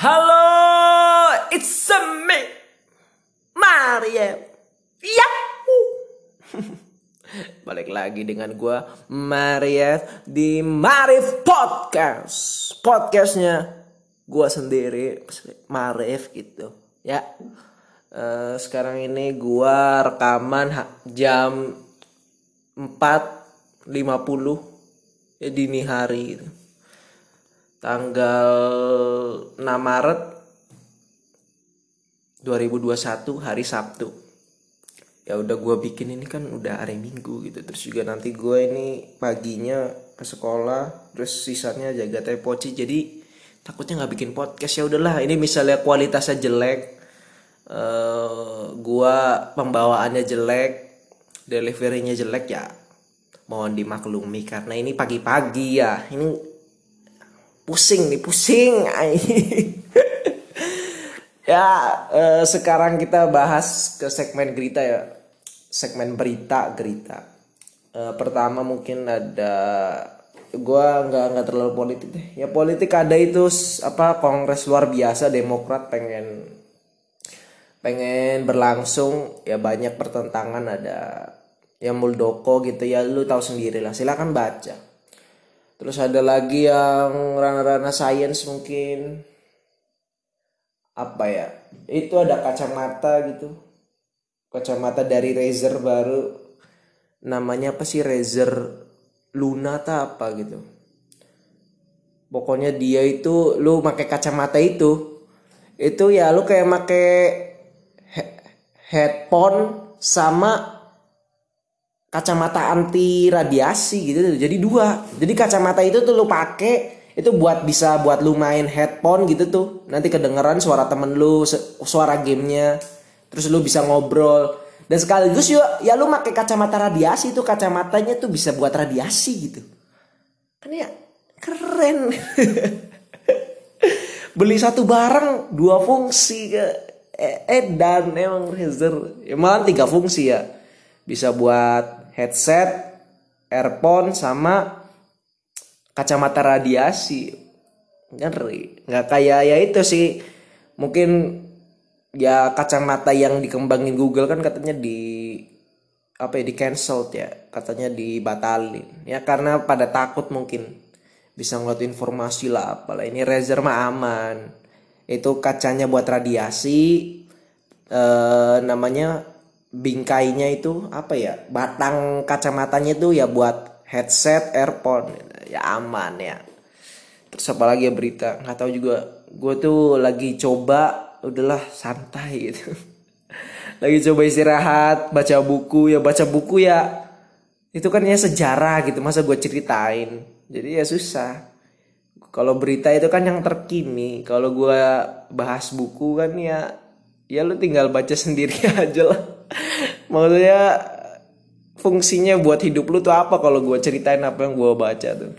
Halo, it's me, Maria. Yahoo! Balik lagi dengan gua Maria di Marif Podcast. Podcastnya gua sendiri, Marif gitu. Ya. Eh, sekarang ini gua rekaman jam 4.50 ya dini hari gitu tanggal 6 Maret 2021 hari Sabtu. Ya udah gue bikin ini kan udah hari Minggu gitu. Terus juga nanti gue ini paginya ke sekolah terus sisanya jaga teh poci jadi takutnya nggak bikin podcast. Ya udahlah ini misalnya kualitasnya jelek eh gua pembawaannya jelek deliverynya jelek ya mohon dimaklumi. Karena ini pagi-pagi ya. Ini pusing nih pusing. Ya eh, sekarang kita bahas ke segmen berita ya. Segmen berita berita Eh, pertama mungkin ada gua nggak nggak terlalu politik deh. Ya politik ada itu apa kongres luar biasa demokrat pengen pengen berlangsung. Ya banyak pertentangan ada. Yang Muldoko gitu ya lu tahu sendiri lah. Silakan baca Terus ada lagi yang ranah-ranah sains mungkin apa ya? Itu ada kacamata gitu. Kacamata dari Razer baru namanya apa sih Razer Luna atau apa gitu. Pokoknya dia itu lu pakai kacamata itu itu ya lu kayak pakai he- headphone sama kacamata anti radiasi gitu tuh. Jadi dua. Jadi kacamata itu tuh lu pakai itu buat bisa buat lu main headphone gitu tuh. Nanti kedengeran suara temen lu, suara gamenya. Terus lu bisa ngobrol. Dan sekaligus ya, ya lu pakai kacamata radiasi itu kacamatanya tuh bisa buat radiasi gitu. Kan ya keren. Beli satu barang dua fungsi ke eh, edan emang Razer. Ya, malah tiga fungsi ya bisa buat headset, earphone sama kacamata radiasi. Ngeri. Nggak kayak ya itu sih. Mungkin ya kacamata yang dikembangin Google kan katanya di apa ya di cancel ya katanya dibatalin ya karena pada takut mungkin bisa ngeliat informasi lah apalah ini Razer mah aman itu kacanya buat radiasi eh, namanya bingkainya itu apa ya? Batang kacamatanya itu ya buat headset earphone. Ya aman ya. Terus apa lagi ya berita? Nggak tahu juga. Gue tuh lagi coba udahlah santai gitu. Lagi coba istirahat baca buku ya. Baca buku ya itu kan ya sejarah gitu. Masa gue ceritain? Jadi ya susah. Kalau berita itu kan yang terkini. Kalau gue bahas buku kan ya ya lu tinggal baca sendiri aja lah maksudnya fungsinya buat hidup lu tuh apa kalau gue ceritain apa yang gue baca tuh?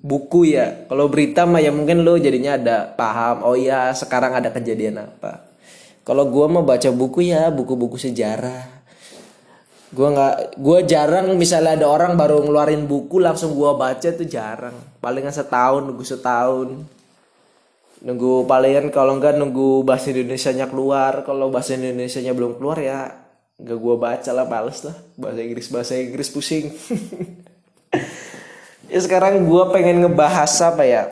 Buku ya. Kalau berita mah ya mungkin lu jadinya ada paham oh ya sekarang ada kejadian apa. Kalau gue mah baca buku ya buku-buku sejarah. Gue nggak gue jarang misalnya ada orang baru ngeluarin buku langsung gue baca tuh jarang. Palingan setahun nunggu setahun. Nunggu palingan kalau enggak nunggu bahasa Indonesia nya keluar. Kalau bahasa Indonesia nya belum keluar ya nggak gue baca lah males lah. Bahasa Inggris bahasa Inggris pusing. Ya sekarang gue pengen ngebahas apa ya?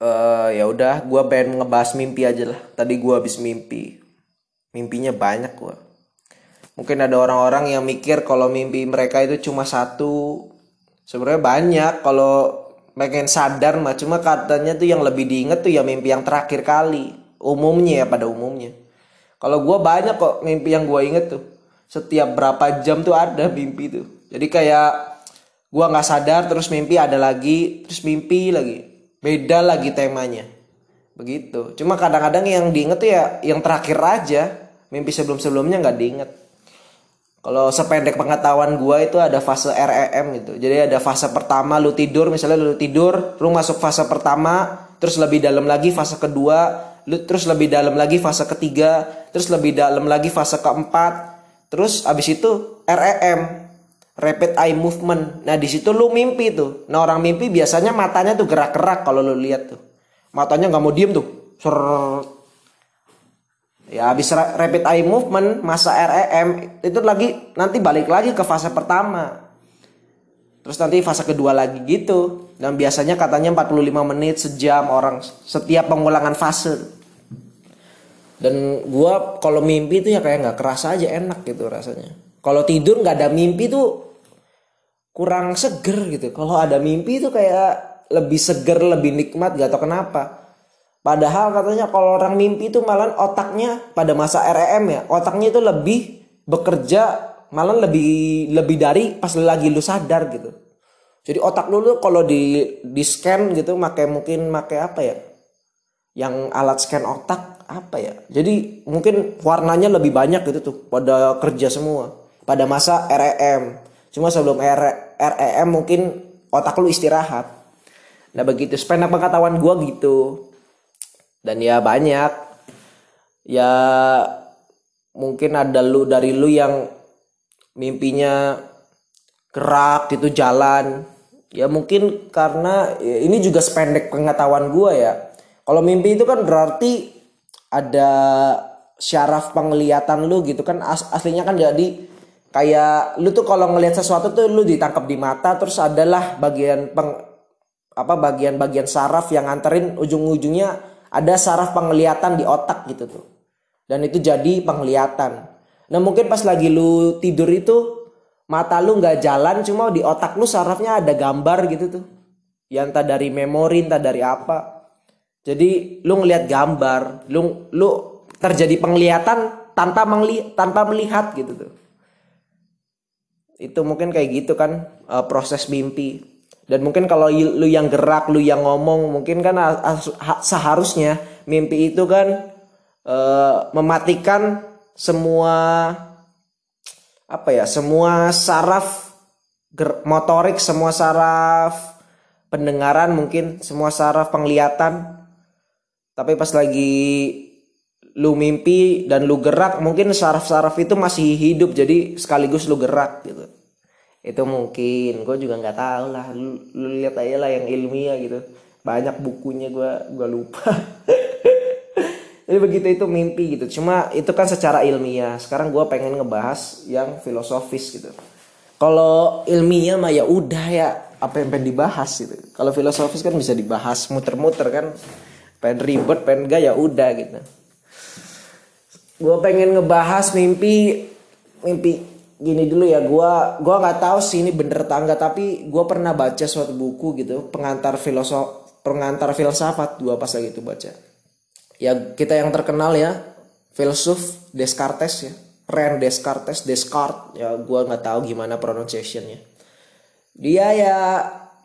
Eh ya udah gue pengen ngebahas mimpi aja lah. Tadi gue habis mimpi. Mimpinya banyak gue mungkin ada orang-orang yang mikir kalau mimpi mereka itu cuma satu. Sebenarnya banyak. Kalau pengen sadar mah cuma katanya tuh yang lebih diinget tuh ya mimpi yang terakhir kali. Umumnya ya pada umumnya kalau gue banyak kok mimpi yang gue inget tuh. Setiap berapa jam tuh ada mimpi tuh. Jadi kayak gue nggak sadar terus mimpi ada lagi terus mimpi lagi. Beda lagi temanya. Begitu. Cuma kadang-kadang yang diinget tuh ya yang terakhir aja. Mimpi sebelum-sebelumnya nggak diinget. Kalau sependek pengetahuan gua itu ada fase REM gitu. Jadi ada fase pertama lu tidur, misalnya lu tidur, lu masuk fase pertama, terus lebih dalam lagi fase kedua, terus lebih dalam lagi fase ketiga, terus lebih dalam lagi fase keempat, terus abis itu REM, rapid eye movement. Nah di situ lu mimpi tuh. Nah orang mimpi biasanya matanya tuh gerak-gerak kalau lu lihat tuh. Matanya nggak mau diem tuh. ser ya habis rapid eye movement masa REM itu lagi nanti balik lagi ke fase pertama terus nanti fase kedua lagi gitu dan biasanya katanya 45 menit sejam orang setiap pengulangan fase dan gua kalau mimpi itu ya kayak nggak kerasa aja enak gitu rasanya kalau tidur nggak ada mimpi tuh kurang seger gitu kalau ada mimpi itu kayak lebih seger lebih nikmat gak tau kenapa Padahal katanya kalau orang mimpi itu malah otaknya pada masa REM ya, otaknya itu lebih bekerja malah lebih lebih dari pas lagi lu sadar gitu. Jadi otak lu, lu kalau di di scan gitu pakai mungkin pakai apa ya? Yang alat scan otak apa ya? Jadi mungkin warnanya lebih banyak gitu tuh pada kerja semua pada masa REM. Cuma sebelum REM mungkin otak lu istirahat. Nah begitu sependek pengetahuan gua gitu dan ya banyak ya mungkin ada lu dari lu yang mimpinya gerak gitu jalan ya mungkin karena ya ini juga sependek pengetahuan gue ya kalau mimpi itu kan berarti ada syaraf penglihatan lu gitu kan As aslinya kan jadi kayak lu tuh kalau ngelihat sesuatu tuh lu ditangkap di mata terus adalah bagian peng apa bagian-bagian saraf yang nganterin ujung-ujungnya ada saraf penglihatan di otak gitu tuh. Dan itu jadi penglihatan. Nah mungkin pas lagi lu tidur itu mata lu nggak jalan cuma di otak lu sarafnya ada gambar gitu tuh. Yang entah dari memori entah dari apa jadi lu ngelihat gambar lu lu terjadi penglihatan tanpa mengli tanpa melihat gitu tuh itu mungkin kayak gitu kan uh, proses mimpi dan mungkin kalau lu yang gerak, lu yang ngomong, mungkin kan seharusnya mimpi itu kan uh, mematikan semua apa ya, semua saraf motorik, semua saraf pendengaran mungkin, semua saraf penglihatan. Tapi pas lagi lu mimpi dan lu gerak, mungkin saraf-saraf itu masih hidup jadi sekaligus lu gerak gitu. Itu mungkin. Gue juga nggak tahu lah. Lu, lu lihat aja lah yang ilmiah gitu. Banyak bukunya gue gue lupa. Jadi begitu itu mimpi gitu. Cuma itu kan secara ilmiah. Sekarang gue pengen ngebahas yang filosofis gitu. Kalau ilmiah mah ya udah ya apa yang pengen dibahas gitu. Kalau filosofis kan bisa dibahas muter-muter kan pengen ribet pengen gak ya udah gitu. Gue pengen ngebahas mimpi mimpi gini dulu ya. Gua gua nggak tahu sih ini bener tangga tapi gua pernah baca suatu buku gitu pengantar filosof pengantar filsafat gua pas lagi itu baca. Ya kita yang terkenal ya filsuf Descartes ya Ren Descartes Descartes. Ya gua nggak tahu gimana pronunciationnya. Dia ya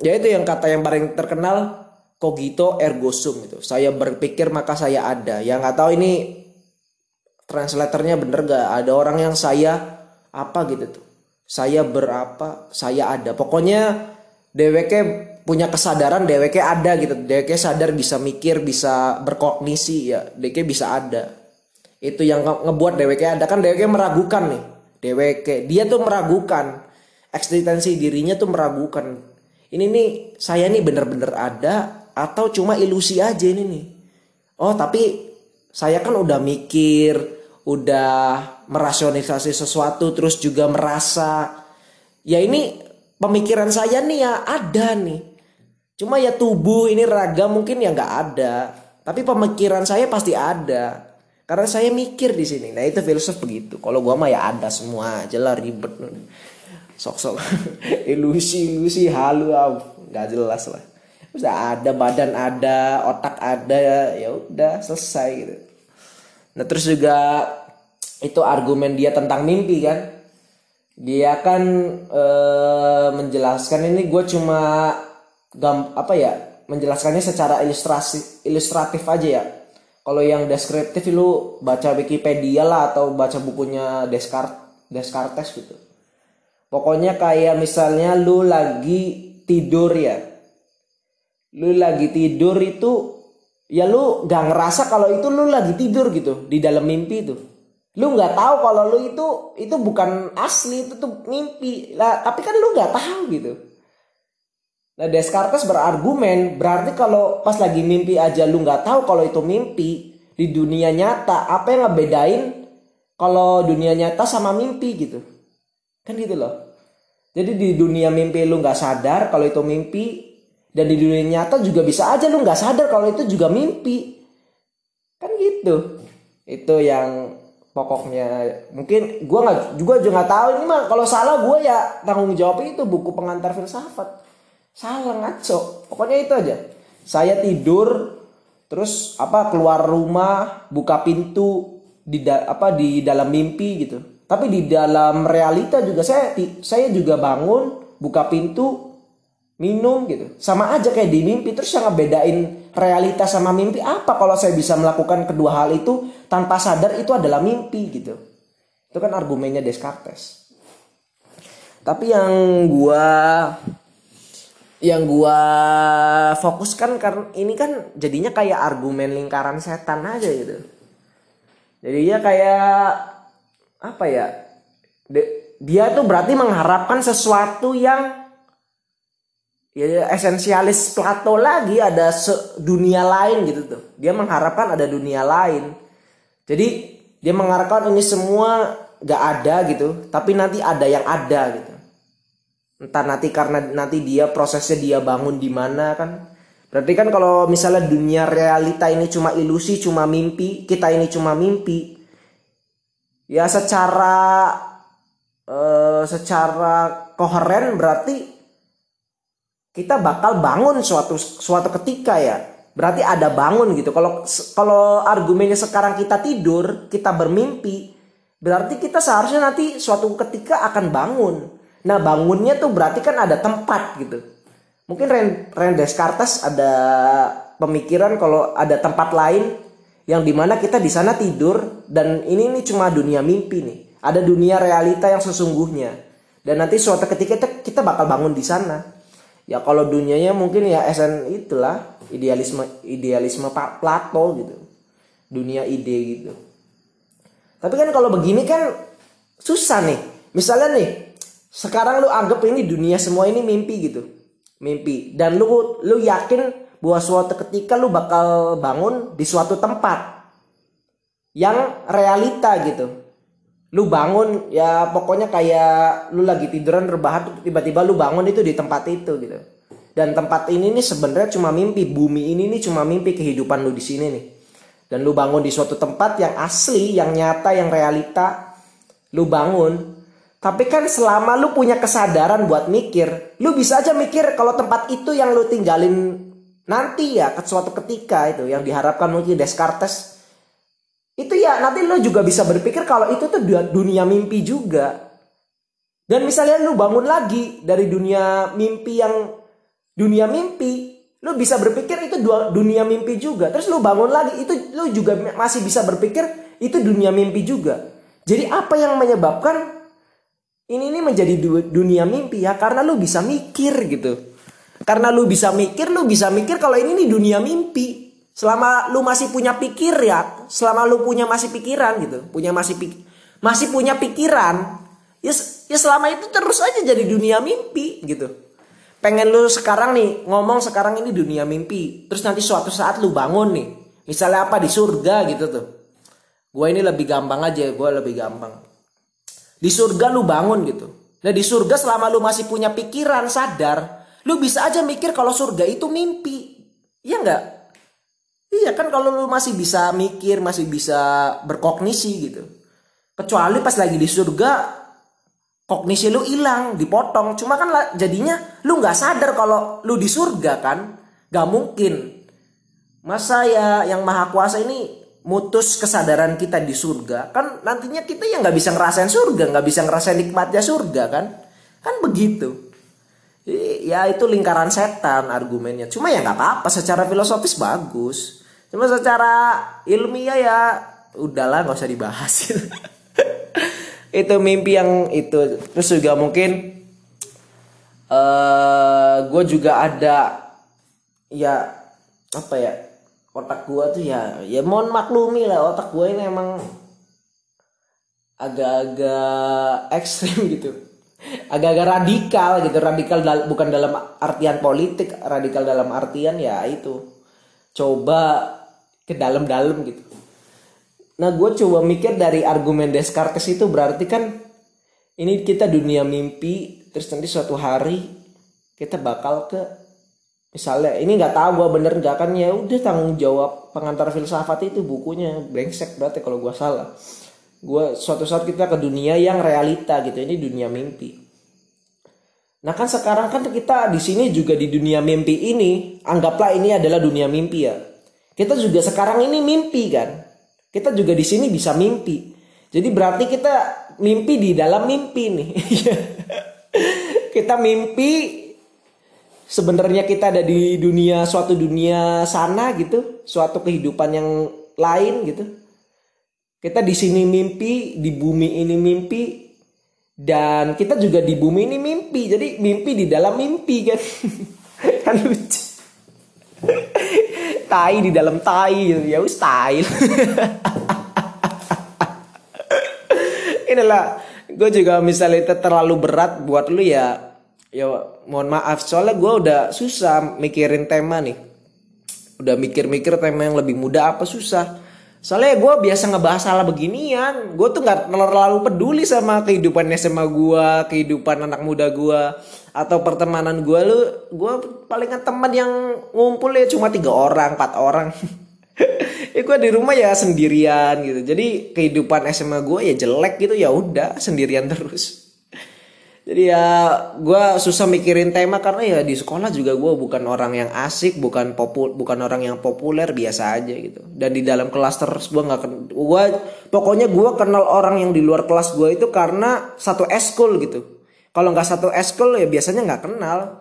ya itu yang kata yang paling terkenal cogito ergo sum itu. Saya berpikir maka saya ada. Yang nggak tahu ini translatornya bener gak ada orang yang saya apa gitu tuh. Saya berapa saya ada. Pokoknya DWK punya kesadaran DWK ada gitu. DWK sadar bisa mikir bisa berkognisi ya. DWK bisa ada. Itu yang ngebuat DWK ada. Kan DWK meragukan nih. DWK dia tuh meragukan. Eksistensi dirinya tuh meragukan. Ini nih saya nih bener-bener ada atau cuma ilusi aja ini nih. Oh tapi saya kan udah mikir udah merasionalisasi sesuatu terus juga merasa ya ini pemikiran saya nih ya ada nih. Cuma ya tubuh ini raga mungkin ya nggak ada. Tapi pemikiran saya pasti ada. Karena saya mikir di sini. Nah itu filsuf begitu. Kalau gua mah ya ada semua jelas ribet. Sok sok ilusi ilusi halu nggak jelas lah udah ada badan ada otak ada ya udah selesai gitu. Nah terus juga itu argumen dia tentang mimpi kan? Dia kan e, menjelaskan ini gue cuma gam apa ya menjelaskannya secara ilustrasi ilustratif aja ya. Kalau yang deskriptif lu baca Wikipedia lah atau baca bukunya Descartes Descartes gitu. Pokoknya kayak misalnya lu lagi tidur ya lu lagi tidur itu ya lu gak ngerasa kalau itu lu lagi tidur gitu di dalam mimpi itu. Lu nggak tahu kalau lu itu itu bukan asli itu tuh mimpi. Lah tapi kan lu nggak tahu gitu. Nah Descartes berargumen berarti kalau pas lagi mimpi aja lu nggak tahu kalau itu mimpi di dunia nyata apa yang ngebedain kalau dunia nyata sama mimpi gitu? Kan gitu loh. Jadi di dunia mimpi lu nggak sadar kalau itu mimpi dan di dunia nyata juga bisa aja lu nggak sadar kalau itu juga mimpi. Kan gitu. Itu yang pokoknya. Mungkin gua nggak juga juga nggak tahu. Ini mah kalau salah gua ya tanggung jawab itu buku pengantar filsafat. Salah ngaco. Pokoknya itu aja. Saya tidur terus apa keluar rumah buka pintu di da, apa di dalam mimpi gitu. Tapi di dalam realita juga saya saya juga bangun buka pintu minum gitu. Sama aja kayak di mimpi terus yang ngebedain realita sama mimpi apa? Kalau saya bisa melakukan kedua hal itu tanpa sadar itu adalah mimpi gitu. Itu kan argumennya Descartes. Tapi yang gua yang gua fokuskan karena ini kan jadinya kayak argumen lingkaran setan aja gitu. Jadinya kayak apa ya? Dia tuh berarti mengharapkan sesuatu yang ya esensialis Plato lagi ada dunia lain gitu tuh. Dia mengharapkan ada dunia lain. Jadi dia mengharapkan ini semua gak ada gitu tapi nanti ada yang ada gitu. Entah nanti karena nanti dia prosesnya dia bangun di mana kan. Berarti kan kalau misalnya dunia realita ini cuma ilusi cuma mimpi kita ini cuma mimpi ya secara uh, secara koheren berarti kita bakal bangun suatu suatu ketika ya berarti ada bangun gitu kalau kalau argumennya sekarang kita tidur kita bermimpi berarti kita seharusnya nanti suatu ketika akan bangun Nah bangunnya tuh berarti kan ada tempat gitu. Mungkin Ren Descartes ada pemikiran kalau ada tempat lain yang di mana kita di sana tidur dan ini ini cuma dunia mimpi nih. Ada dunia realita yang sesungguhnya. Dan nanti suatu ketika kita, kita bakal bangun di sana. Ya kalau dunianya mungkin ya esen itulah idealisme idealisme Pak Plato gitu. Dunia ide gitu. Tapi kan kalau begini kan susah nih. Misalnya nih, sekarang lu anggap ini dunia semua ini mimpi gitu mimpi dan lu lu yakin bahwa suatu ketika lu bakal bangun di suatu tempat yang realita gitu lu bangun ya pokoknya kayak lu lagi tiduran rebahan tiba-tiba lu bangun itu di tempat itu gitu. Dan tempat ini nih sebenarnya cuma mimpi bumi ini nih cuma mimpi kehidupan lu di sini nih. Dan lu bangun di suatu tempat yang asli yang nyata yang realita lu bangun. Tapi kan selama lu punya kesadaran buat mikir, lu bisa aja mikir kalau tempat itu yang lu tinggalin nanti ya ke suatu ketika itu yang diharapkan mungkin Descartes. Itu ya nanti lu juga bisa berpikir kalau itu tuh dunia mimpi juga. Dan misalnya lu bangun lagi dari dunia mimpi yang dunia mimpi, lu bisa berpikir itu dunia mimpi juga. Terus lu bangun lagi itu lu juga masih bisa berpikir itu dunia mimpi juga. Jadi apa yang menyebabkan ini ini menjadi dunia mimpi ya karena lu bisa mikir gitu karena lu bisa mikir lu bisa mikir kalau ini nih dunia mimpi selama lu masih punya pikir ya selama lu punya masih pikiran gitu punya masih pik masih punya pikiran ya ya selama itu terus aja jadi dunia mimpi gitu pengen lu sekarang nih ngomong sekarang ini dunia mimpi terus nanti suatu saat lu bangun nih misalnya apa di surga gitu tuh gue ini lebih gampang aja gue lebih gampang di surga lu bangun gitu. Nah di surga selama lu masih punya pikiran sadar, lu bisa aja mikir kalau surga itu mimpi. Iya nggak? Iya kan kalau lu masih bisa mikir, masih bisa berkognisi gitu. Kecuali pas lagi di surga, kognisi lu hilang, dipotong. Cuma kan jadinya lu nggak sadar kalau lu di surga kan? Gak mungkin. Masa ya yang maha kuasa ini mutus kesadaran kita di surga kan nantinya kita ya nggak bisa ngerasain surga nggak bisa ngerasain nikmatnya surga kan kan begitu ya itu lingkaran setan argumennya cuma ya nggak apa-apa secara filosofis bagus cuma secara ilmiah ya udahlah nggak usah dibahas. Itu mimpi yang itu. Terus juga mungkin uh, eh, gue juga ada ya apa ya otak gua tuh ya ya mohon maklumi lah otak gua ini emang agak-agak ekstrim gitu. Agak-agak radikal gitu radikal dal bukan dalam artian politik radikal dalam artian ya itu. Coba ke dalam-dalam gitu. Nah gue coba mikir dari argumen Descartes itu berarti kan ini kita dunia mimpi terus nanti suatu hari kita bakal ke misalnya ini nggak tahu gue bener nggak kan ya udah tanggung jawab pengantar filsafat itu bukunya brengsek berarti kalau gue salah. Gue suatu saat kita ke dunia yang realita gitu ini dunia mimpi. Nah kan sekarang kan kita di sini juga di dunia mimpi ini anggaplah ini adalah dunia mimpi ya kita juga sekarang ini mimpi kan kita juga di sini bisa mimpi jadi berarti kita mimpi di dalam mimpi nih kita mimpi sebenarnya kita ada di dunia suatu dunia sana gitu suatu kehidupan yang lain gitu kita di sini mimpi, di bumi ini mimpi, dan kita juga di bumi ini mimpi. Jadi mimpi di dalam mimpi kan. kan lucu. Tai di dalam tai gitu. Ya us tai. Inilah gue juga misalnya itu terlalu berat buat lu ya ya mohon maaf soalnya gue udah susah mikirin tema nih udah mikir-mikir tema yang lebih mudah apa susah Soalnya gue biasa ngebahas hal beginian. Gue tuh nggak terlalu peduli sama kehidupan SMA gue, kehidupan anak muda gue, atau pertemanan gue. Lu, gue palingan teman yang ngumpul ya cuma tiga orang, empat orang. ya gue di rumah ya sendirian gitu. Jadi kehidupan SMA gue ya jelek gitu ya udah sendirian terus jadi ya gue susah mikirin tema karena ya di sekolah juga gue bukan orang yang asik bukan popul bukan orang yang populer biasa aja gitu. Dan di dalam kelas terus gue nggak gue pokoknya gue kenal orang yang di luar kelas gue itu karena satu eskul gitu. Kalau nggak satu eskul ya biasanya nggak kenal.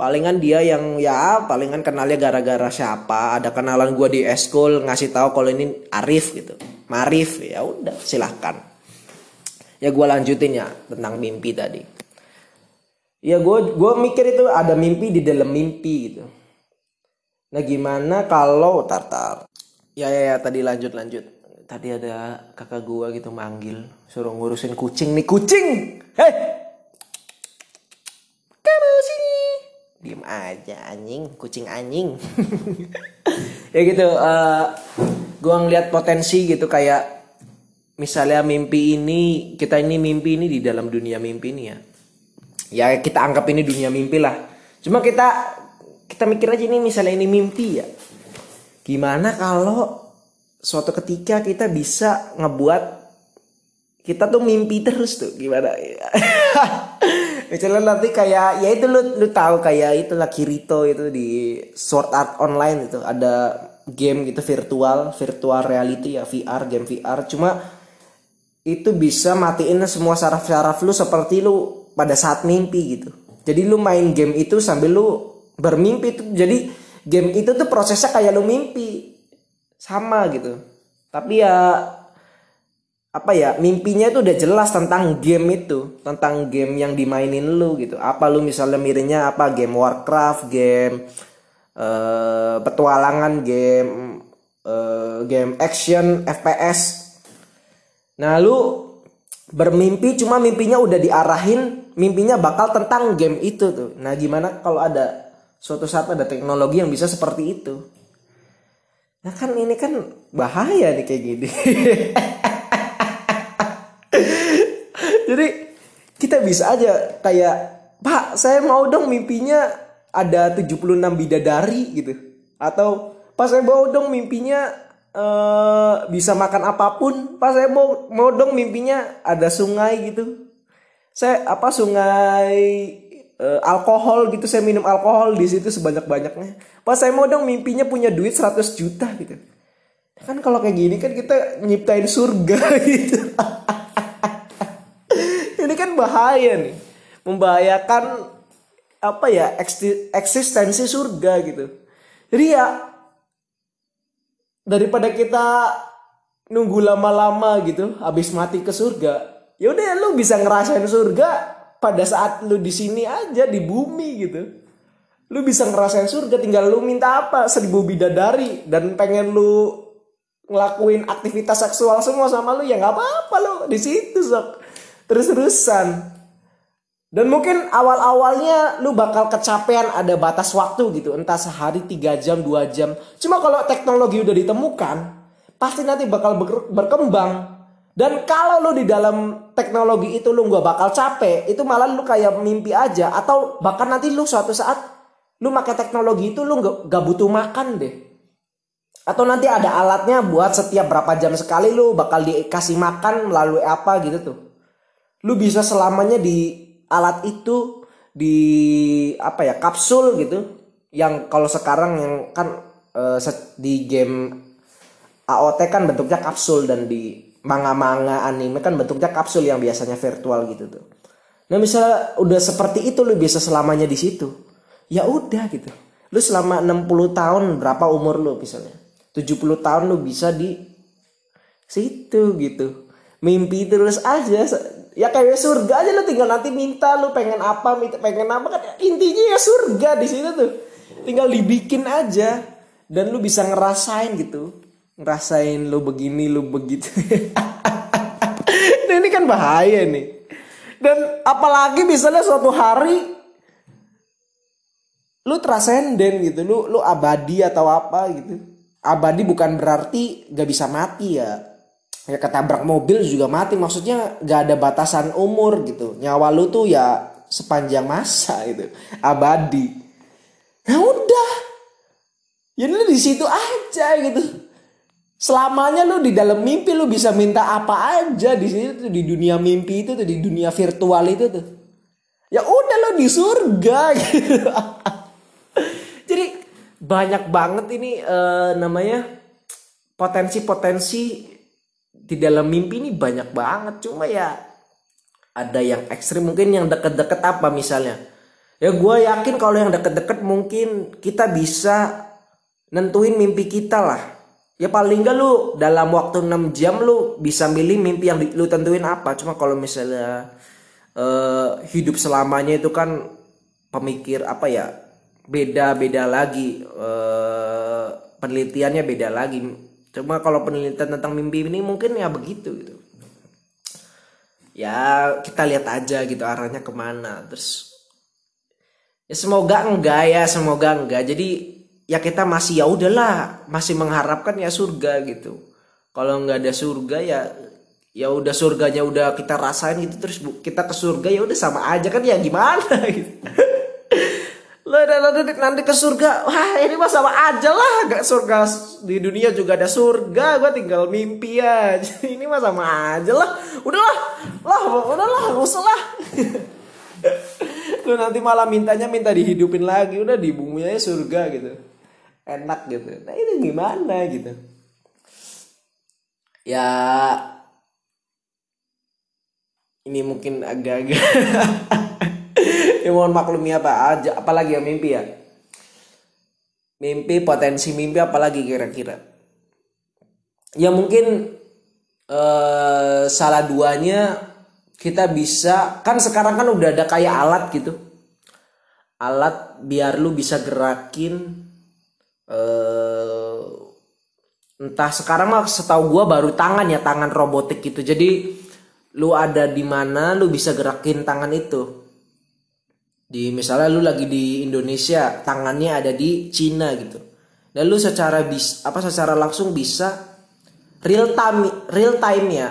Palingan dia yang ya palingan kenalnya gara-gara siapa ada kenalan gue di eskul ngasih tahu kalau ini Arif gitu. Marif ya udah silahkan ya gue lanjutin ya tentang mimpi tadi. Ya gue gue mikir itu ada mimpi di dalam mimpi gitu. Nah gimana kalau tartar ya ya ya tadi lanjut lanjut. Tadi ada kakak gue gitu manggil suruh ngurusin kucing nih. Kucing! Hei! Kamu sini! Diem aja anjing. Kucing anjing. Ya gitu uh, eh, gue ngeliat potensi gitu kayak misalnya mimpi ini kita ini mimpi ini di dalam dunia mimpi ini ya. Ya kita anggap ini dunia mimpi lah. Cuma kita kita mikir aja ini misalnya ini mimpi ya. Gimana kalau suatu ketika kita bisa ngebuat kita tuh mimpi terus tuh gimana? Misalnya nanti kayak ya itu lu lu tahu kayak itu lah Kirito itu di Sword Art Online itu. Ada game gitu virtual virtual reality ya VR game VR cuma itu bisa matiin semua saraf-saraf lu seperti lu pada saat mimpi gitu. Jadi lu main game itu sambil lu bermimpi itu jadi game itu tuh prosesnya kayak lu mimpi. Sama gitu. Tapi ya apa ya mimpinya itu udah jelas tentang game itu tentang game yang dimainin lu gitu apa lu misalnya miripnya apa game Warcraft game uh, petualangan game uh, game action FPS Nah lu bermimpi cuma mimpinya udah diarahin mimpinya bakal tentang game itu tuh. Nah gimana kalau ada suatu saat ada teknologi yang bisa seperti itu? Nah kan ini kan bahaya nih kayak gini. Jadi kita bisa aja kayak Pak saya mau dong mimpinya ada 76 bidadari gitu. Atau Pak saya mau dong mimpinya uh, bisa makan apa pun. Pas saya mau mau dong mimpinya ada sungai gitu. Saya apa sungai uh, alkohol gitu. Saya minum alkohol di situ sebanyak banyaknya pas saya mau dong mimpinya punya duit 100 juta gitu. Kan kalau kayak gini kan kita nyiptain surga gitu. Ini kan bahaya nih. Membahayakan apa ya eksistensi surga gitu. Jadi ya daripada kita nunggu lama-lama gitu habis mati ke surga ya udah lu bisa ngerasain surga pada saat lu di sini aja di bumi gitu. Lu bisa ngerasain surga tinggal lu minta apa? Seribu bidadari dan pengen lu ngelakuin aktivitas seksual semua sama lu ya nggak apa-apa lu di situ sok. Terus-terusan dan mungkin awal-awalnya lu bakal kecapean ada batas waktu gitu. Entah sehari tiga jam dua jam. Cuma kalau teknologi udah ditemukan pasti nanti bakal berkembang. Dan kalau lu di dalam teknologi itu lu nggak bakal capek itu malah lu kayak mimpi aja. Atau bahkan nanti lu suatu saat lu pakai teknologi itu lu nggak gak butuh makan deh. Atau nanti ada alatnya buat setiap berapa jam sekali lu bakal dikasih makan melalui apa gitu tuh. Lu bisa selamanya di alat itu di apa ya kapsul gitu yang kalau sekarang yang kan uh, di game AOT kan bentuknya kapsul dan di manga-manga anime kan bentuknya kapsul yang biasanya virtual gitu tuh. Nah misalnya udah seperti itu lu bisa selamanya di situ. Ya udah gitu. Lu selama 60 tahun berapa umur lu misalnya? 70 tahun lu bisa di situ gitu. Mimpi terus aja ya kayak surga aja lu tinggal nanti minta lu pengen apa minta pengen apa kan intinya ya surga di situ tuh. Tinggal dibikin aja. Dan lu bisa ngerasain gitu. Ngerasain lu begini lu begitu. Nah ini kan bahaya nih dan apalagi misalnya suatu hari lu transenden gitu lu lu abadi atau apa gitu. Abadi bukan berarti gak bisa mati ya ya ketabrak mobil juga mati. Maksudnya gak ada batasan umur gitu. Nyawa lu tuh ya sepanjang masa itu abadi. Nah udah. Ya lu di situ aja gitu. Selamanya lu di dalam mimpi lu bisa minta apa aja. Di situ di dunia mimpi itu tuh di dunia virtual itu tuh. Ya udah lo di surga gitu. Jadi banyak banget ini uh, namanya potensi-potensi di dalam mimpi ini banyak banget. Cuma ya ada yang ekstrim mungkin yang deket-deket apa misalnya. Ya gue yakin kalau yang deket-deket mungkin kita bisa nentuin mimpi kita lah. Ya paling gak lu dalam waktu 6 jam lu bisa milih mimpi yang lu tentuin apa. Cuma kalau misalnya uh, hidup selamanya itu kan pemikir apa ya beda-beda lagi. Uh, penelitiannya beda lagi Cuma kalau penelitian tentang mimpi ini mungkin ya begitu gitu. Ya kita lihat aja gitu arahnya ke mana. Terus ya semoga enggak ya semoga enggak. Jadi ya kita masih ya udahlah masih mengharapkan ya surga gitu. Kalau nggak ada surga ya ya udah surganya udah kita rasain gitu terus kita ke surga ya udah sama aja kan ya gimana gitu nanti, nanti ke surga. Wah ini mah sama aja lah. Gak surga di dunia juga ada surga. Gue tinggal mimpi aja. Ini mah sama aja lah. Udahlah. Lah udahlah. Gak usah lah. Lu nanti malah mintanya minta dihidupin lagi. Udah di bumi aja surga gitu. Enak gitu. Nah ini gimana gitu. Ya ini mungkin agak-agak ya mohon maklumi apa aja apalagi ya mimpi ya? Mimpi potensi mimpi apalagi kira-kira? Ya mungkin eh, salah duanya kita bisa kan sekarang kan udah ada kayak alat gitu. Alat biar lu bisa gerakin eh, entah sekarang mah setahu gua baru tangan ya tangan robotik gitu. Jadi lu ada di mana lu bisa gerakin tangan itu di misalnya lu lagi di Indonesia tangannya ada di Cina gitu. Dan lu secara bis apa secara langsung bisa real time real time ya.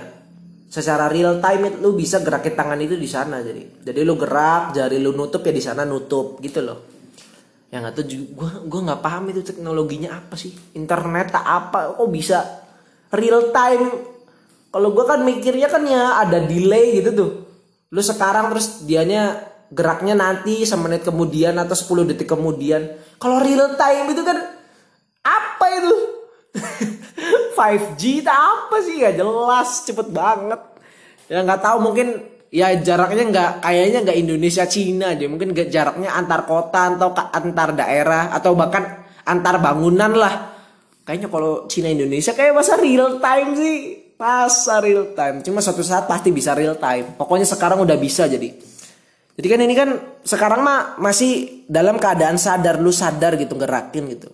Secara real time itu lu bisa gerakin tangan itu di sana jadi. Jadi lu gerak jari lu nutup ya di sana nutup gitu loh. Yang atau juga gue gue nggak paham itu teknologinya apa sih. Internet tak apa kok bisa real time? Kalau gue kan mikirnya kan ya ada delay gitu tuh. Lu sekarang terus dianya geraknya nanti semenit kemudian atau 10 detik kemudian. Kalau real time itu kan apa itu? 5G itu apa sih Gak jelas cepet banget. Ya nggak tahu mungkin ya jaraknya nggak kayaknya nggak Indonesia Cina aja mungkin jaraknya antar kota atau antar daerah atau bahkan antar bangunan lah. Kayaknya kalau Cina Indonesia kayak masa real time sih masa real time cuma suatu saat pasti bisa real time pokoknya sekarang udah bisa jadi jadi kan ini kan sekarang mah masih dalam keadaan sadar lu sadar gitu gerakin gitu.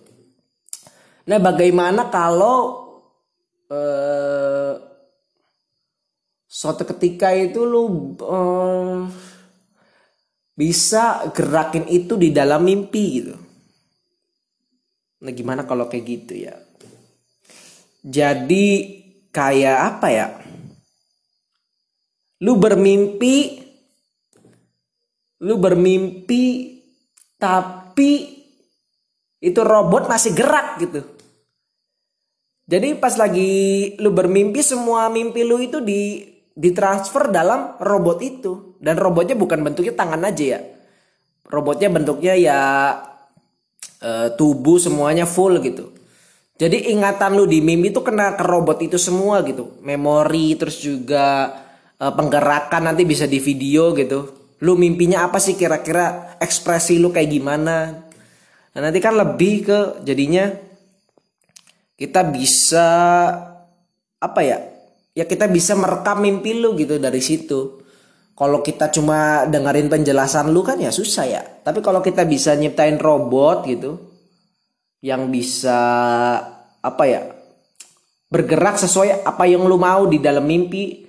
Nah bagaimana kalau eh, suatu ketika itu lu eh, bisa gerakin itu di dalam mimpi gitu. Nah gimana kalau kayak gitu ya? Jadi kayak apa ya? Lu bermimpi, lu bermimpi, tapi itu robot masih gerak gitu. Jadi pas lagi lu bermimpi semua mimpi lu itu di ditransfer dalam robot itu. Dan robotnya bukan bentuknya tangan aja ya. Robotnya bentuknya ya e, tubuh semuanya full gitu. Jadi ingatan lu di mimpi itu kena ke robot itu semua gitu. Memori terus juga e, penggerakan nanti bisa di video gitu lu mimpinya apa sih kira-kira ekspresi lu kayak gimana nah, nanti kan lebih ke jadinya kita bisa apa ya ya kita bisa merekam mimpi lu gitu dari situ. Kalau kita cuma dengerin penjelasan lu kan ya susah ya. Tapi kalau kita bisa nyiptain robot gitu yang bisa apa ya bergerak sesuai apa yang lu mau di dalam mimpi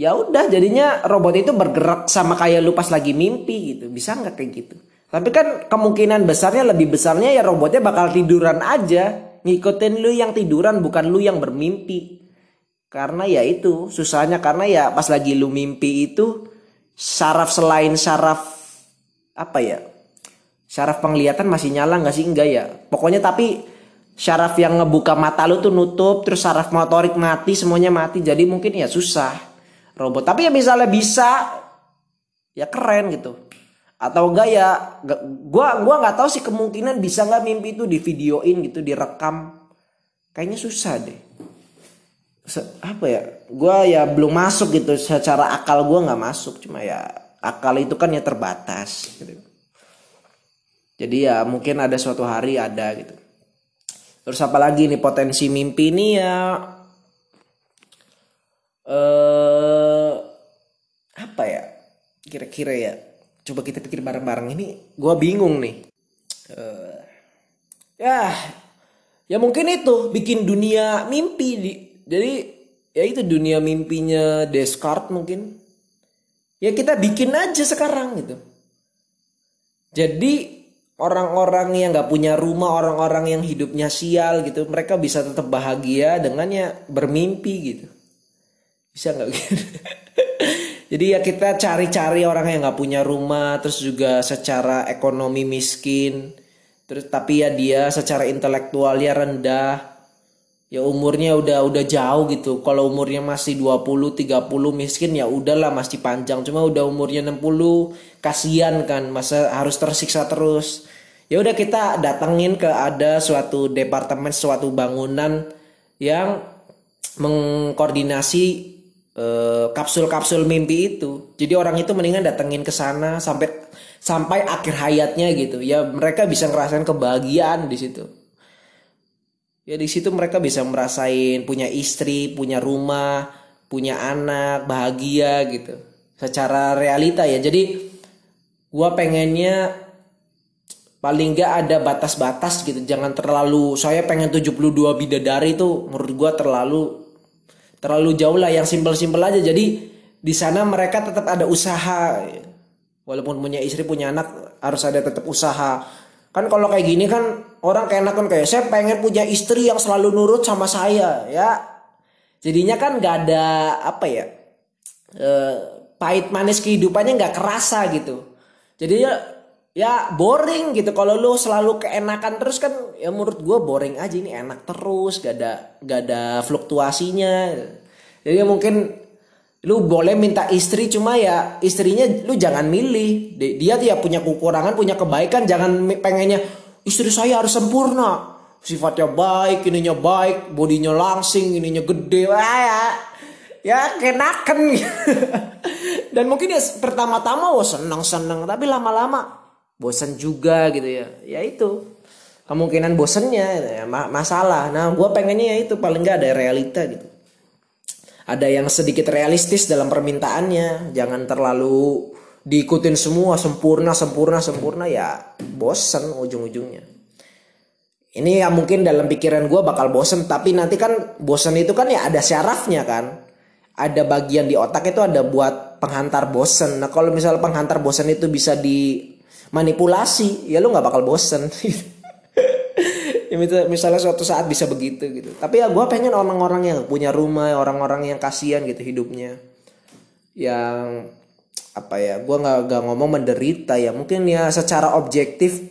ya udah jadinya robot itu bergerak sama kayak lu pas lagi mimpi gitu. Bisa nggak kayak gitu? Tapi kan kemungkinan besarnya lebih besarnya ya robotnya bakal tiduran aja. Ngikutin lu yang tiduran bukan lu yang bermimpi. Karena ya itu susahnya karena ya pas lagi lu mimpi itu saraf selain saraf apa ya saraf penglihatan masih nyala nggak sih? Enggak ya. Pokoknya tapi saraf yang ngebuka mata lu tuh nutup terus saraf motorik mati semuanya mati. Jadi mungkin ya susah robot. Tapi ya misalnya bisa ya keren gitu. Atau enggak ya gua gua nggak tahu sih kemungkinan bisa nggak mimpi itu di videoin gitu direkam. Kayaknya susah deh. Apa ya gue ya belum masuk gitu. Secara akal gue nggak masuk cuma ya akal itu kan ya terbatas gitu. Jadi ya mungkin ada suatu hari ada gitu. Terus apa lagi nih potensi mimpi ini ya? Eh apa ya? Kira-kira ya. Coba kita pikir bareng-bareng. Ini gue bingung nih. Uh, ya ya mungkin itu bikin dunia mimpi di jadi ya itu dunia mimpinya Descartes mungkin. Ya kita bikin aja sekarang gitu. Jadi orang-orang yang nggak punya rumah orang-orang yang hidupnya sial gitu mereka bisa tetap bahagia dengannya bermimpi gitu. Bisa nggak? gitu jadi ya kita cari-cari orang yang nggak punya rumah terus juga secara ekonomi miskin terus tapi ya dia secara intelektualnya rendah ya umurnya udah udah jauh gitu. Kalau umurnya masih 20 30 miskin ya udahlah masih panjang. Cuma udah umurnya 60 kasihan kan masa harus tersiksa terus. Ya udah kita datengin ke ada suatu departemen suatu bangunan yang mengkoordinasi kapsul-kapsul mimpi itu. Jadi orang itu mendingan datengin ke sana sampai sampai akhir hayatnya gitu. Ya mereka bisa ngerasain kebahagiaan di situ ya di situ mereka bisa merasain punya istri punya rumah punya anak bahagia gitu secara realita ya jadi gua pengennya paling nggak ada batas-batas gitu jangan terlalu saya pengen 72 bidadari itu menurut gua terlalu terlalu jauh lah yang simpel-simpel aja jadi di sana mereka tetap ada usaha walaupun punya istri punya anak harus ada tetap usaha Kan kalau kayak gini kan orang kayak kan kayak saya pengen punya istri yang selalu nurut sama saya ya. Jadinya kan gak ada apa ya eh, pahit manis kehidupannya nggak kerasa gitu. Jadi ya ya boring gitu. Kalau lu selalu keenakan terus kan ya menurut gue boring aja. Ini enak terus gak ada gak ada fluktuasinya. Jadi ya mungkin lu boleh minta istri cuma ya istrinya lu jangan milih. Dia dia punya kekurangan punya kebaikan. Jangan pengennya istri saya harus sempurna. Sifatnya baik ininya baik bodinya langsing ininya gede. Wah ya ya kenakan dan mungkin ya pertama-tama wah senang senang tapi lama-lama bosan juga gitu ya. Ya itu. Kemungkinan bosannya ya, masalah. Nah gue pengennya ya itu paling nggak ada realita gitu. Ada yang sedikit realistis dalam permintaannya. Jangan terlalu diikutin semua sempurna sempurna sempurna. Ya bosen ujung-ujungnya. Ini ya mungkin dalam pikiran gue bakal bosen tapi nanti kan bosen itu kan ya ada syarafnya kan. Ada bagian di otak itu ada buat penghantar bosen. Nah kalau misalnya penghantar bosen itu bisa dimanipulasi, ya lu nggak bakal bosen. ya misalnya suatu saat bisa begitu gitu. Tapi ya gue pengen orang-orang yang punya rumah, orang-orang yang kasihan gitu hidupnya, yang apa ya? Gue nggak nggak ngomong menderita ya. Mungkin ya secara objektif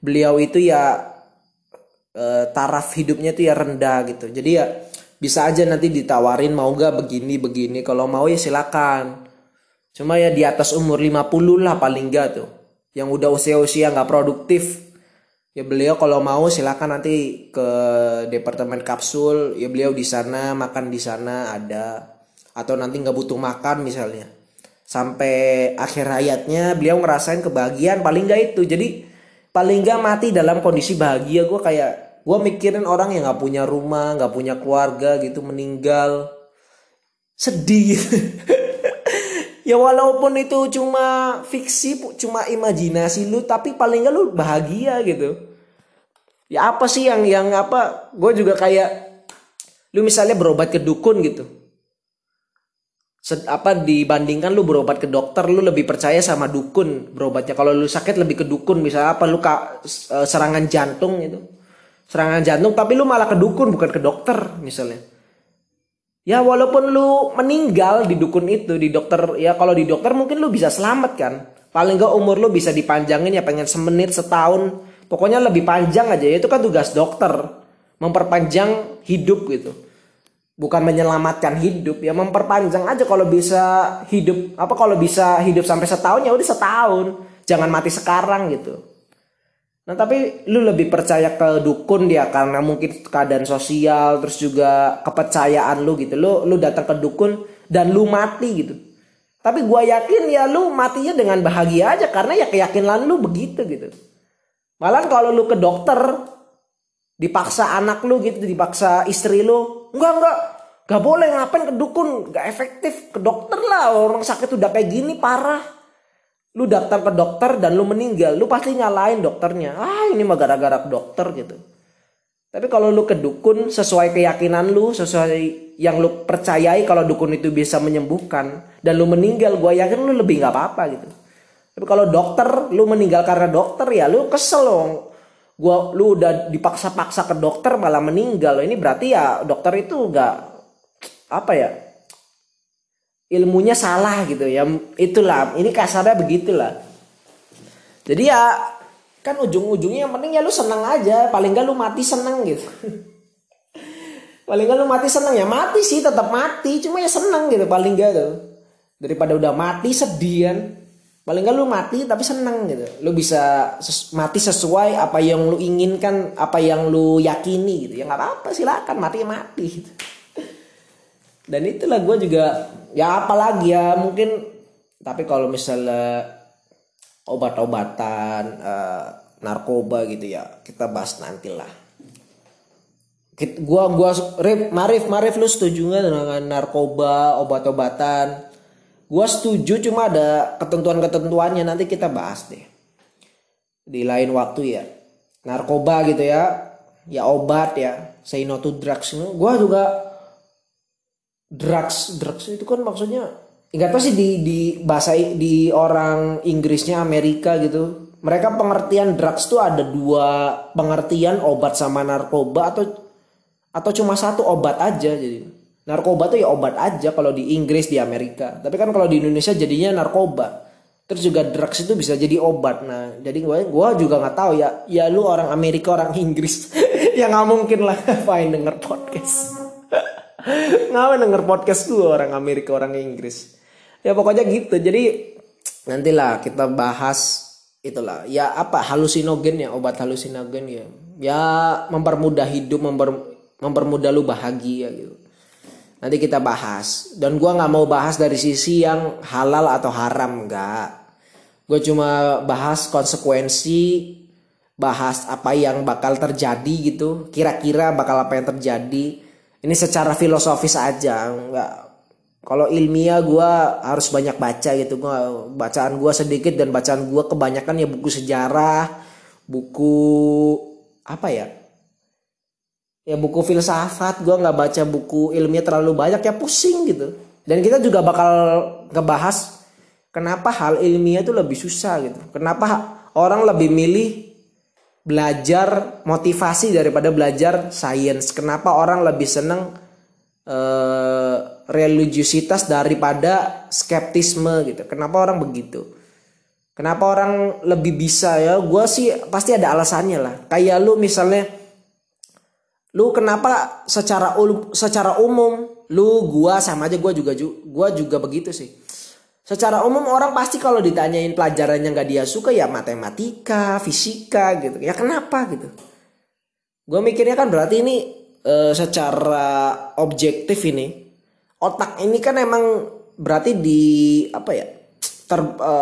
beliau itu ya e, taraf hidupnya itu ya rendah gitu. Jadi ya bisa aja nanti ditawarin mau gak begini begini kalau mau ya silakan cuma ya di atas umur 50 lah paling gak tuh yang udah usia-usia nggak produktif. Ya beliau kalau mau silakan nanti ke departemen kapsul. Ya beliau di sana makan di sana ada. Atau nanti nggak butuh makan misalnya. Sampai akhir hayatnya beliau ngerasain kebahagiaan. Paling gak itu. Jadi paling gak mati dalam kondisi bahagia gue kayak gue mikirin orang yang nggak punya rumah nggak punya keluarga gitu meninggal. Sedih ya walaupun itu cuma fiksi cuma imajinasi lu tapi paling nggak lu bahagia gitu. Ya apa sih yang yang apa gue juga kayak lu misalnya berobat ke dukun gitu. Set, apa dibandingkan lu berobat ke dokter lu lebih percaya sama dukun berobatnya. Kalau lu sakit lebih ke dukun misalnya apa lu ka, eh, serangan jantung gitu. Serangan jantung tapi lu malah ke dukun bukan ke dokter misalnya ya walaupun lu meninggal di dukun itu di dokter ya kalau di dokter mungkin lu bisa selamat kan? Paling gak umur lu bisa dipanjangin ya pengen semenit setahun. Pokoknya lebih panjang aja. Itu kan tugas dokter. Memperpanjang hidup gitu. Bukan menyelamatkan hidup. Ya memperpanjang aja kalau bisa hidup. Apa kalau bisa hidup sampai setahun? Ya udah setahun. Jangan mati sekarang gitu Nah tapi lu lebih percaya ke dukun dia karena mungkin keadaan sosial terus juga kepercayaan lu gitu. Lu lu datang ke dukun dan lu mati gitu. Tapi gua yakin ya lu matinya dengan bahagia aja karena ya keyakinan lu begitu gitu. Malah kalau lu ke dokter dipaksa anak lu gitu, dipaksa istri lu, enggak enggak Gak boleh ngapain ke dukun, gak efektif ke dokter lah orang sakit udah kayak gini parah lu daftar ke dokter dan lu meninggal, lu pasti nyalain dokternya. Ah, ini mah gara-gara dokter gitu. Tapi kalau lu ke dukun sesuai keyakinan lu, sesuai yang lu percayai kalau dukun itu bisa menyembuhkan dan lu meninggal, gua yakin lu lebih nggak apa-apa gitu. Tapi kalau dokter, lu meninggal karena dokter ya lu kesel dong. Gua lu udah dipaksa-paksa ke dokter malah meninggal. Ini berarti ya dokter itu nggak apa ya? Ilmunya salah gitu ya. Itulah. Ini kasarnya begitulah. Jadi ya kan ujung-ujungnya yang penting ya lu seneng aja. Paling gak lu mati seneng gitu. Paling gak lu mati seneng ya. Mati sih tetap mati. Cuma ya seneng gitu paling gak tuh. Daripada udah mati sedih kan. Paling gak lu mati tapi seneng gitu. Lu bisa ses mati sesuai apa yang lu inginkan apa yang lu yakini gitu. Ya nggak apa-apa silakan. Mati ya mati gitu dan itulah gue juga ya apalagi ya mungkin tapi kalau misalnya obat-obatan uh, narkoba gitu ya kita bahas nanti lah gua gua Rif, Marif Marif lu setuju nggak dengan narkoba obat-obatan? Gua setuju cuma ada ketentuan-ketentuannya nanti kita bahas deh. Di lain waktu ya. Narkoba gitu ya ya obat ya say no to drugs gua juga drugs drugs itu kan maksudnya nggak tahu sih di di bahasa di orang Inggrisnya Amerika gitu. Mereka pengertian drugs tuh ada dua pengertian obat sama narkoba atau atau cuma satu obat aja jadi. Narkoba tuh ya obat aja kalau di Inggris di Amerika. Tapi kan kalau di Indonesia jadinya narkoba. Terus juga drugs itu bisa jadi obat. Nah jadi gue gue juga nggak tahu ya. Ya lu orang Amerika orang Inggris ya nggak mungkin lah main denger podcast ngapain denger podcast gue orang Amerika orang Inggris? Ya pokoknya gitu. Jadi nantilah kita bahas itulah. Ya apa? Halusinogen ya obat halusinogen ya. Ya mempermudah hidup memper, mempermudah lu bahagia gitu. Nanti kita bahas. Dan gue nggak mau bahas dari sisi yang halal atau haram enggak gue cuma bahas konsekuensi bahas apa yang bakal terjadi gitu. Kira-kira bakal apa yang terjadi ini secara filosofis aja nggak kalau ilmiah gue harus banyak baca gitu. Gua bacaan gue sedikit dan bacaan gue kebanyakan ya buku sejarah buku apa ya? Ya buku filsafat. Gue nggak baca buku ilmiah terlalu banyak ya pusing gitu. Dan kita juga bakal ngebahas kenapa hal ilmiah itu lebih susah gitu. Kenapa orang lebih milih belajar motivasi daripada belajar sains. Kenapa orang lebih seneng uh, religiusitas daripada skeptisme gitu? Kenapa orang begitu? Kenapa orang lebih bisa? Ya gue sih pasti ada alasannya lah. Kayak lu misalnya lu kenapa secara secara umum lu gua sama aja gua juga gua juga begitu sih secara umum orang pasti kalau ditanyain pelajaran yang gak dia suka ya matematika, fisika gitu. Ya kenapa gitu? Gue mikirnya kan berarti ini e, secara objektif ini otak ini kan emang berarti di apa ya ter, e,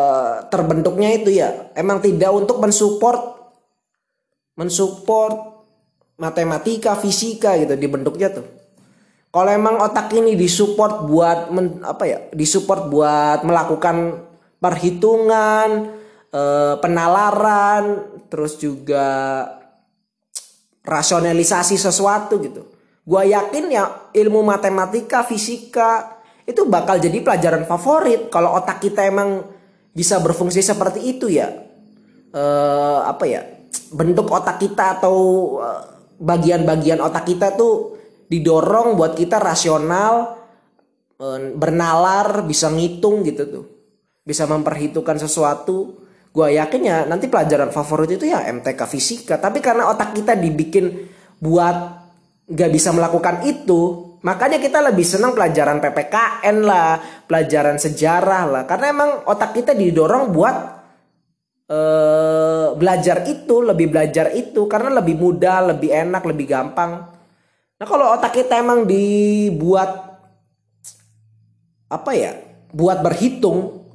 terbentuknya itu ya emang tidak untuk mensupport mensupport matematika, fisika gitu dibentuknya tuh. Kalau emang otak ini disupport buat men, apa ya? Disupport buat melakukan perhitungan, e, penalaran, terus juga rasionalisasi sesuatu gitu. Gua yakin ya ilmu matematika, fisika itu bakal jadi pelajaran favorit kalau otak kita emang bisa berfungsi seperti itu ya. E, apa ya? Bentuk otak kita atau eh, bagian-bagian otak kita tuh didorong buat kita rasional eh, bernalar bisa ngitung gitu tuh. Bisa memperhitungkan sesuatu. Gue yakin ya nanti pelajaran favorit itu ya MTK fisika. Tapi karena otak kita dibikin buat gak bisa melakukan itu makanya kita lebih senang pelajaran PPKN lah pelajaran sejarah lah. Karena emang otak kita didorong buat uh, belajar itu lebih belajar itu. Karena lebih mudah lebih enak lebih gampang Nah kalau otak kita emang dibuat apa ya, buat berhitung,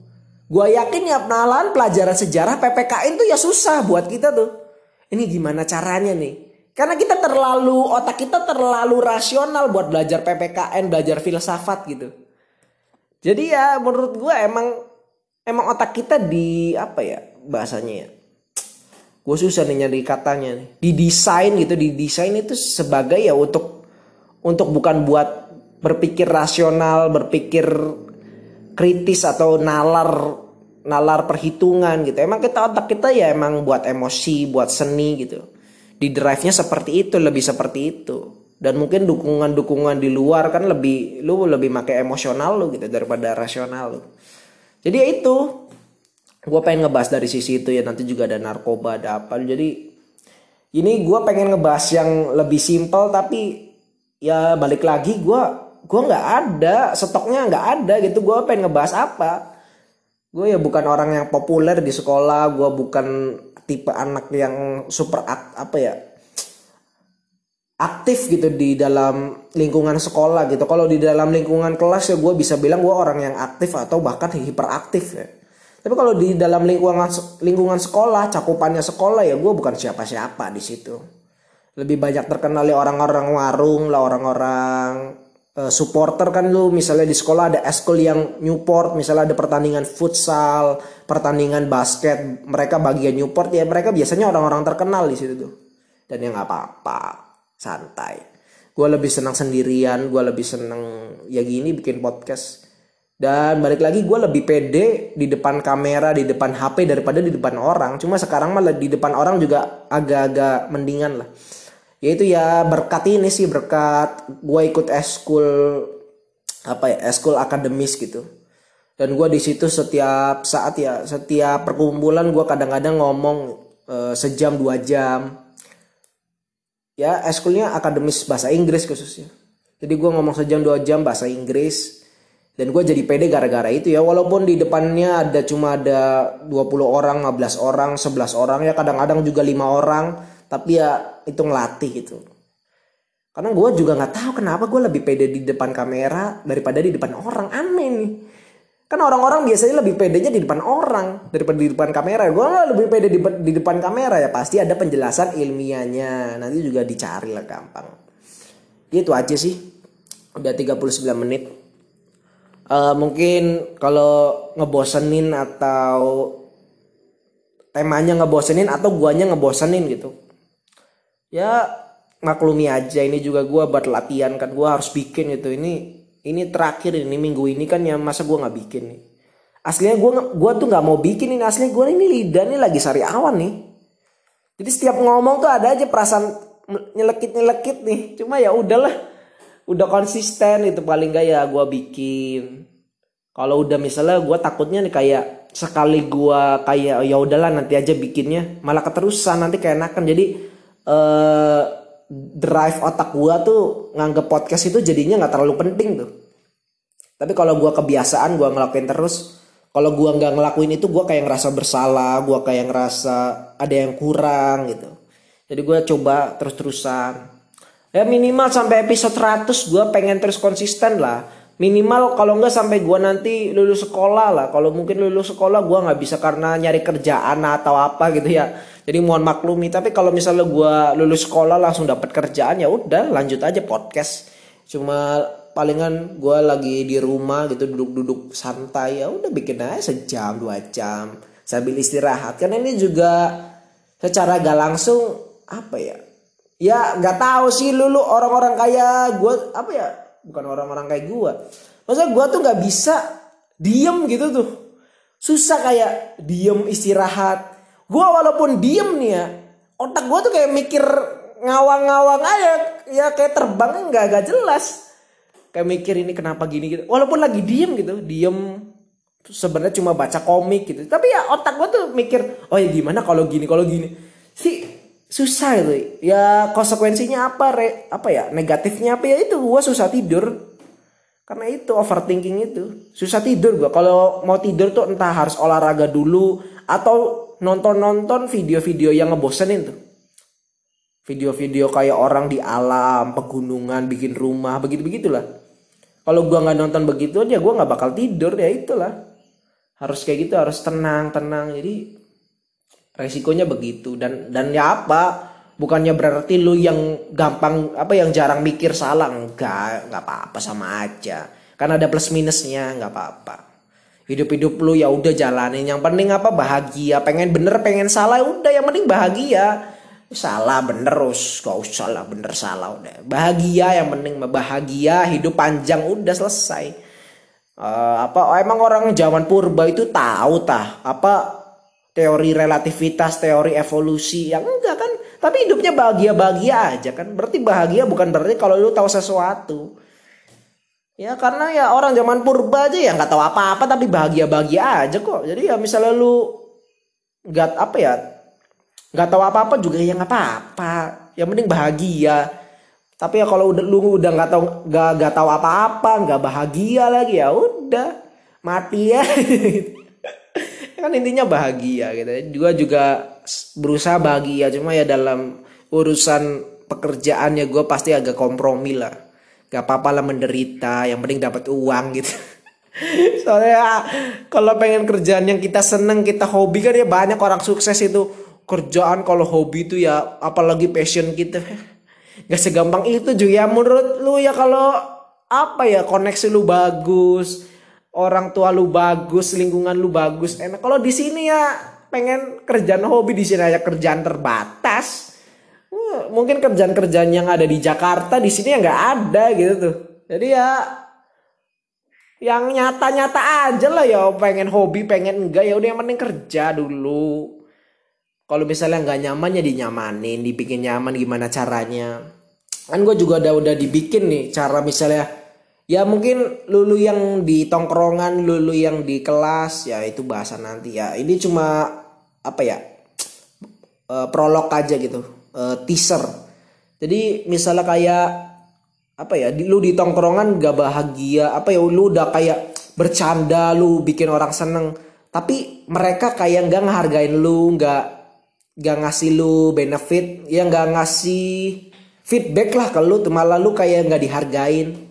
gue yakin ya penalan pelajaran sejarah PPKN tuh ya susah buat kita tuh. Ini gimana caranya nih? Karena kita terlalu otak kita terlalu rasional buat belajar PPKN, belajar filsafat gitu. Jadi ya menurut gue emang emang otak kita di apa ya bahasanya ya gue susah nih nyari katanya nih. Didesain gitu didesain itu sebagai ya untuk untuk bukan buat berpikir rasional berpikir kritis atau nalar nalar perhitungan gitu. Emang kita otak kita ya emang buat emosi buat seni gitu. Di drive nya seperti itu lebih seperti itu. Dan mungkin dukungan-dukungan di luar kan lebih lu lebih pakai emosional lu gitu daripada rasional. Lu jadi ya itu gue pengen ngebahas dari sisi itu ya nanti juga ada narkoba ada apa. Jadi ini gue pengen ngebahas yang lebih simpel tapi ya balik lagi gue gue nggak ada stoknya nggak ada gitu. Gue pengen ngebahas apa? Gue ya bukan orang yang populer di sekolah gue bukan tipe anak yang super akt, apa ya aktif gitu di dalam lingkungan sekolah gitu. Kalau di dalam lingkungan kelas ya gue bisa bilang gue orang yang aktif atau bahkan hiperaktif ya tapi kalau di dalam lingkungan lingkungan sekolah, cakupannya sekolah ya gue bukan siapa-siapa di situ. Lebih banyak terkenal ya orang-orang warung lah, orang-orang uh, supporter kan lu misalnya di sekolah ada eskul yang Newport, misalnya ada pertandingan futsal, pertandingan basket, mereka bagian Newport ya mereka biasanya orang-orang terkenal di situ tuh. Dan yang apa-apa, santai. Gue lebih senang sendirian, gue lebih senang ya gini bikin podcast dan balik lagi gue lebih pede di depan kamera, di depan HP daripada di depan orang. Cuma sekarang malah di depan orang juga agak-agak mendingan lah. Yaitu ya berkat ini sih berkat gue ikut eskul apa ya eskul akademis gitu. Dan gue di situ setiap saat ya setiap perkumpulan gue kadang-kadang ngomong e, sejam dua jam. Ya eskulnya akademis bahasa Inggris khususnya. Jadi gue ngomong sejam dua jam bahasa Inggris dan gue jadi pede gara-gara itu ya. Walaupun di depannya ada cuma ada 20 orang 15 orang 11 orang ya. Kadang-kadang juga lima orang. Tapi ya itu ngelatih gitu karena gue juga nggak tahu kenapa gue lebih pede di depan kamera daripada di depan orang. Aneh nih. Kan orang-orang biasanya lebih pedenya di depan orang daripada di depan kamera. Gue lebih pede di, di depan kamera ya. Pasti ada penjelasan ilmiahnya. Nanti juga dicari lah gampang. Gitu aja sih. Udah 39 menit uh, mungkin kalau ngebosenin atau temanya ngebosenin atau guanya ngebosenin gitu. Ya maklumi aja ini juga gua buat latihan kan gua harus bikin gitu. Ini ini terakhir ini minggu ini kan ya masa gua nggak bikin nih? Aslinya gue gua tuh nggak mau bikin ini aslinya gue ini lidah nih lagi sariawan nih. Jadi setiap ngomong tuh ada aja perasaan nyelekit nyelekit nih. Cuma ya udahlah udah konsisten itu paling gak ya gue bikin. Kalau udah misalnya gue takutnya nih kayak sekali gue kayak ya udahlah nanti aja bikinnya. Malah keterusan nanti kayak enakan jadi eh drive otak gue tuh nganggep podcast itu jadinya nggak terlalu penting tuh. Tapi kalau gue kebiasaan gue ngelakuin terus. Kalau gue nggak ngelakuin itu gue kayak ngerasa bersalah gue kayak ngerasa ada yang kurang gitu. Jadi gue coba terus-terusan ya minimal sampai episode 100 gue pengen terus konsisten lah. Minimal kalau nggak sampai gue nanti lulus sekolah lah. Kalau mungkin lulus sekolah gue nggak bisa karena nyari kerjaan atau apa gitu ya. Jadi mohon maklumi. Tapi kalau misalnya gue lulus sekolah langsung dapat kerjaan ya udah lanjut aja podcast. Cuma palingan gue lagi di rumah gitu duduk-duduk santai ya udah bikin aja sejam dua jam. Sambil istirahat. Karena ini juga secara gak langsung apa ya ya nggak tahu sih lu lu orang-orang kayak gue apa ya? Bukan orang-orang kayak gue masa gue tuh nggak bisa diem gitu tuh. Susah kayak diem istirahat. Gue walaupun diem nih ya otak gue tuh kayak mikir ngawang-ngawang aja. Ya kayak terbang nggak gak jelas. Kayak mikir ini kenapa gini gitu. Walaupun lagi diem gitu diem. Sebenarnya cuma baca komik gitu. Tapi ya otak gue tuh mikir oh ya gimana kalau gini kalau gini? Sih susah itu ya konsekuensinya apa re, apa ya negatifnya apa ya itu gue susah tidur karena itu overthinking itu susah tidur gue kalau mau tidur tuh entah harus olahraga dulu atau nonton-nonton video-video yang ngebosenin tuh. Video-video kayak orang di alam, pegunungan, bikin rumah, begitu-begitulah. Kalau gua nggak nonton begitu aja gua nggak bakal tidur ya itulah. Harus kayak gitu, harus tenang, tenang. Jadi resikonya begitu. Dan dan ya apa? Bukannya berarti lu yang gampang apa yang jarang mikir salah? Enggak, nggak apa-apa sama aja. Karena ada plus minusnya, nggak apa-apa. Hidup-hidup lu ya udah jalanin. Yang penting apa? Bahagia. Pengen bener pengen salah ya udah. Yang penting bahagia. Salah bener terus gak usah lah bener salah udah. Bahagia yang penting bahagia. Hidup panjang udah selesai. Uh, apa oh, emang orang zaman purba itu tahu tah apa teori relativitas teori evolusi yang enggak kan tapi hidupnya bahagia bahagia aja kan berarti bahagia bukan berarti kalau lu tahu sesuatu Ya karena ya orang zaman purba aja ya nggak tahu apa-apa tapi bahagia-bahagia aja kok. Jadi ya misalnya lu nggak apa ya nggak tahu apa-apa juga ya nggak apa-apa. Yang penting bahagia. Tapi ya kalau udah lu udah nggak tahu nggak nggak tahu apa-apa nggak bahagia lagi ya udah mati ya. kan intinya bahagia gitu. Juga juga berusaha bahagia. Cuma ya dalam urusan pekerjaannya gue pasti agak kompromi lah. Gak apa-apa lah menderita yang penting dapat uang gitu. Soalnya kalau pengen kerjaan yang kita seneng kita hobi kan ya banyak orang sukses itu. Kerjaan kalau hobi itu ya apalagi passion kita. Gak segampang itu juga ya menurut lu ya kalau apa ya koneksi lu bagus orang tua lu bagus lingkungan lu bagus. Enak kalau di sini ya pengen kerjaan hobi di sini aja kerjaan terbatas. Mungkin kerjaan-kerjaan yang ada di Jakarta di sini ya nggak ada gitu tuh. Jadi ya yang nyata-nyata aja lah ya pengen hobi pengen enggak ya udah yang penting kerja dulu. Kalau misalnya nggak nyaman ya dinyamanin dibikin nyaman gimana caranya. Kan gue juga udah udah dibikin nih cara misalnya ya mungkin lulu yang di tongkrongan lulu yang di kelas ya itu bahasa nanti ya ini cuma apa ya uh, prolog aja gitu uh, teaser. Jadi misalnya kayak apa ya, lu di tongkrongan gak bahagia, apa ya lu udah kayak bercanda, lu bikin orang seneng, tapi mereka kayak nggak ngehargain lu, nggak nggak ngasih lu benefit, ya nggak ngasih feedback lah ke lu, malah lu kayak nggak dihargain.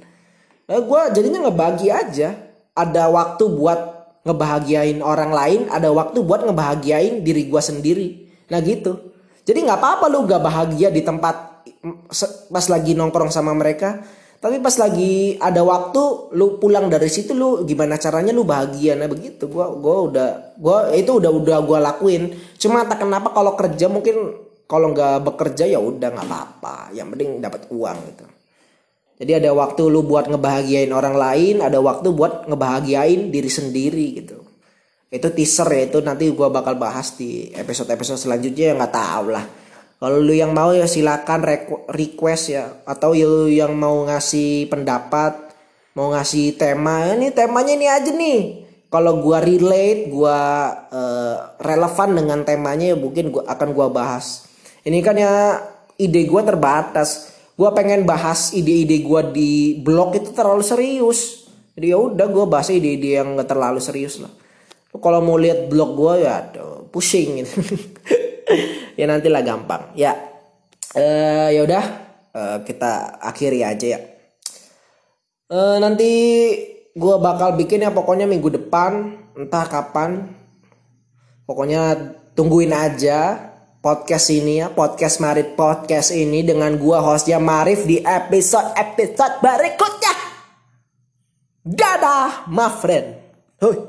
Nah, gue jadinya ngebagi aja. Ada waktu buat ngebahagiain orang lain, ada waktu buat ngebahagiain diri gue sendiri. Nah gitu. Jadi nggak apa-apa lu gak bahagia di tempat pas lagi nongkrong sama mereka. Tapi pas lagi ada waktu lu pulang dari situ lu gimana caranya lu bahagia nah begitu gua gua udah gua itu udah udah gua lakuin. Cuma tak kenapa kalau kerja mungkin kalau nggak bekerja ya udah nggak apa-apa. Yang penting dapat uang gitu. Jadi ada waktu lu buat ngebahagiain orang lain, ada waktu buat ngebahagiain diri sendiri gitu. itu teaser ya itu nanti gue bakal bahas di episode episode selanjutnya ya nggak tahu lah. Kalau lu yang mau ya silakan request ya. Atau lu yang mau ngasih pendapat mau ngasih tema ini temanya ini aja nih. Kalau gua relate gua uh, relevan dengan temanya ya mungkin gua akan gua bahas. Ini kan ya ide gua terbatas gua pengen bahas ide-ide gua di blog itu terlalu serius. Jadi ya udah gua bahas ide-ide yang gak terlalu serius lah. Kalau mau lihat blog gua ya aduh, pusing gitu. Ya nantilah gampang. Ya uh, ya udah uh, kita akhiri aja ya. Uh, nanti gue bakal bikin ya pokoknya minggu depan entah kapan. Pokoknya tungguin aja podcast ini ya podcast Marif podcast ini dengan gue hostnya Marif di episode episode berikutnya dadah my friend Hui.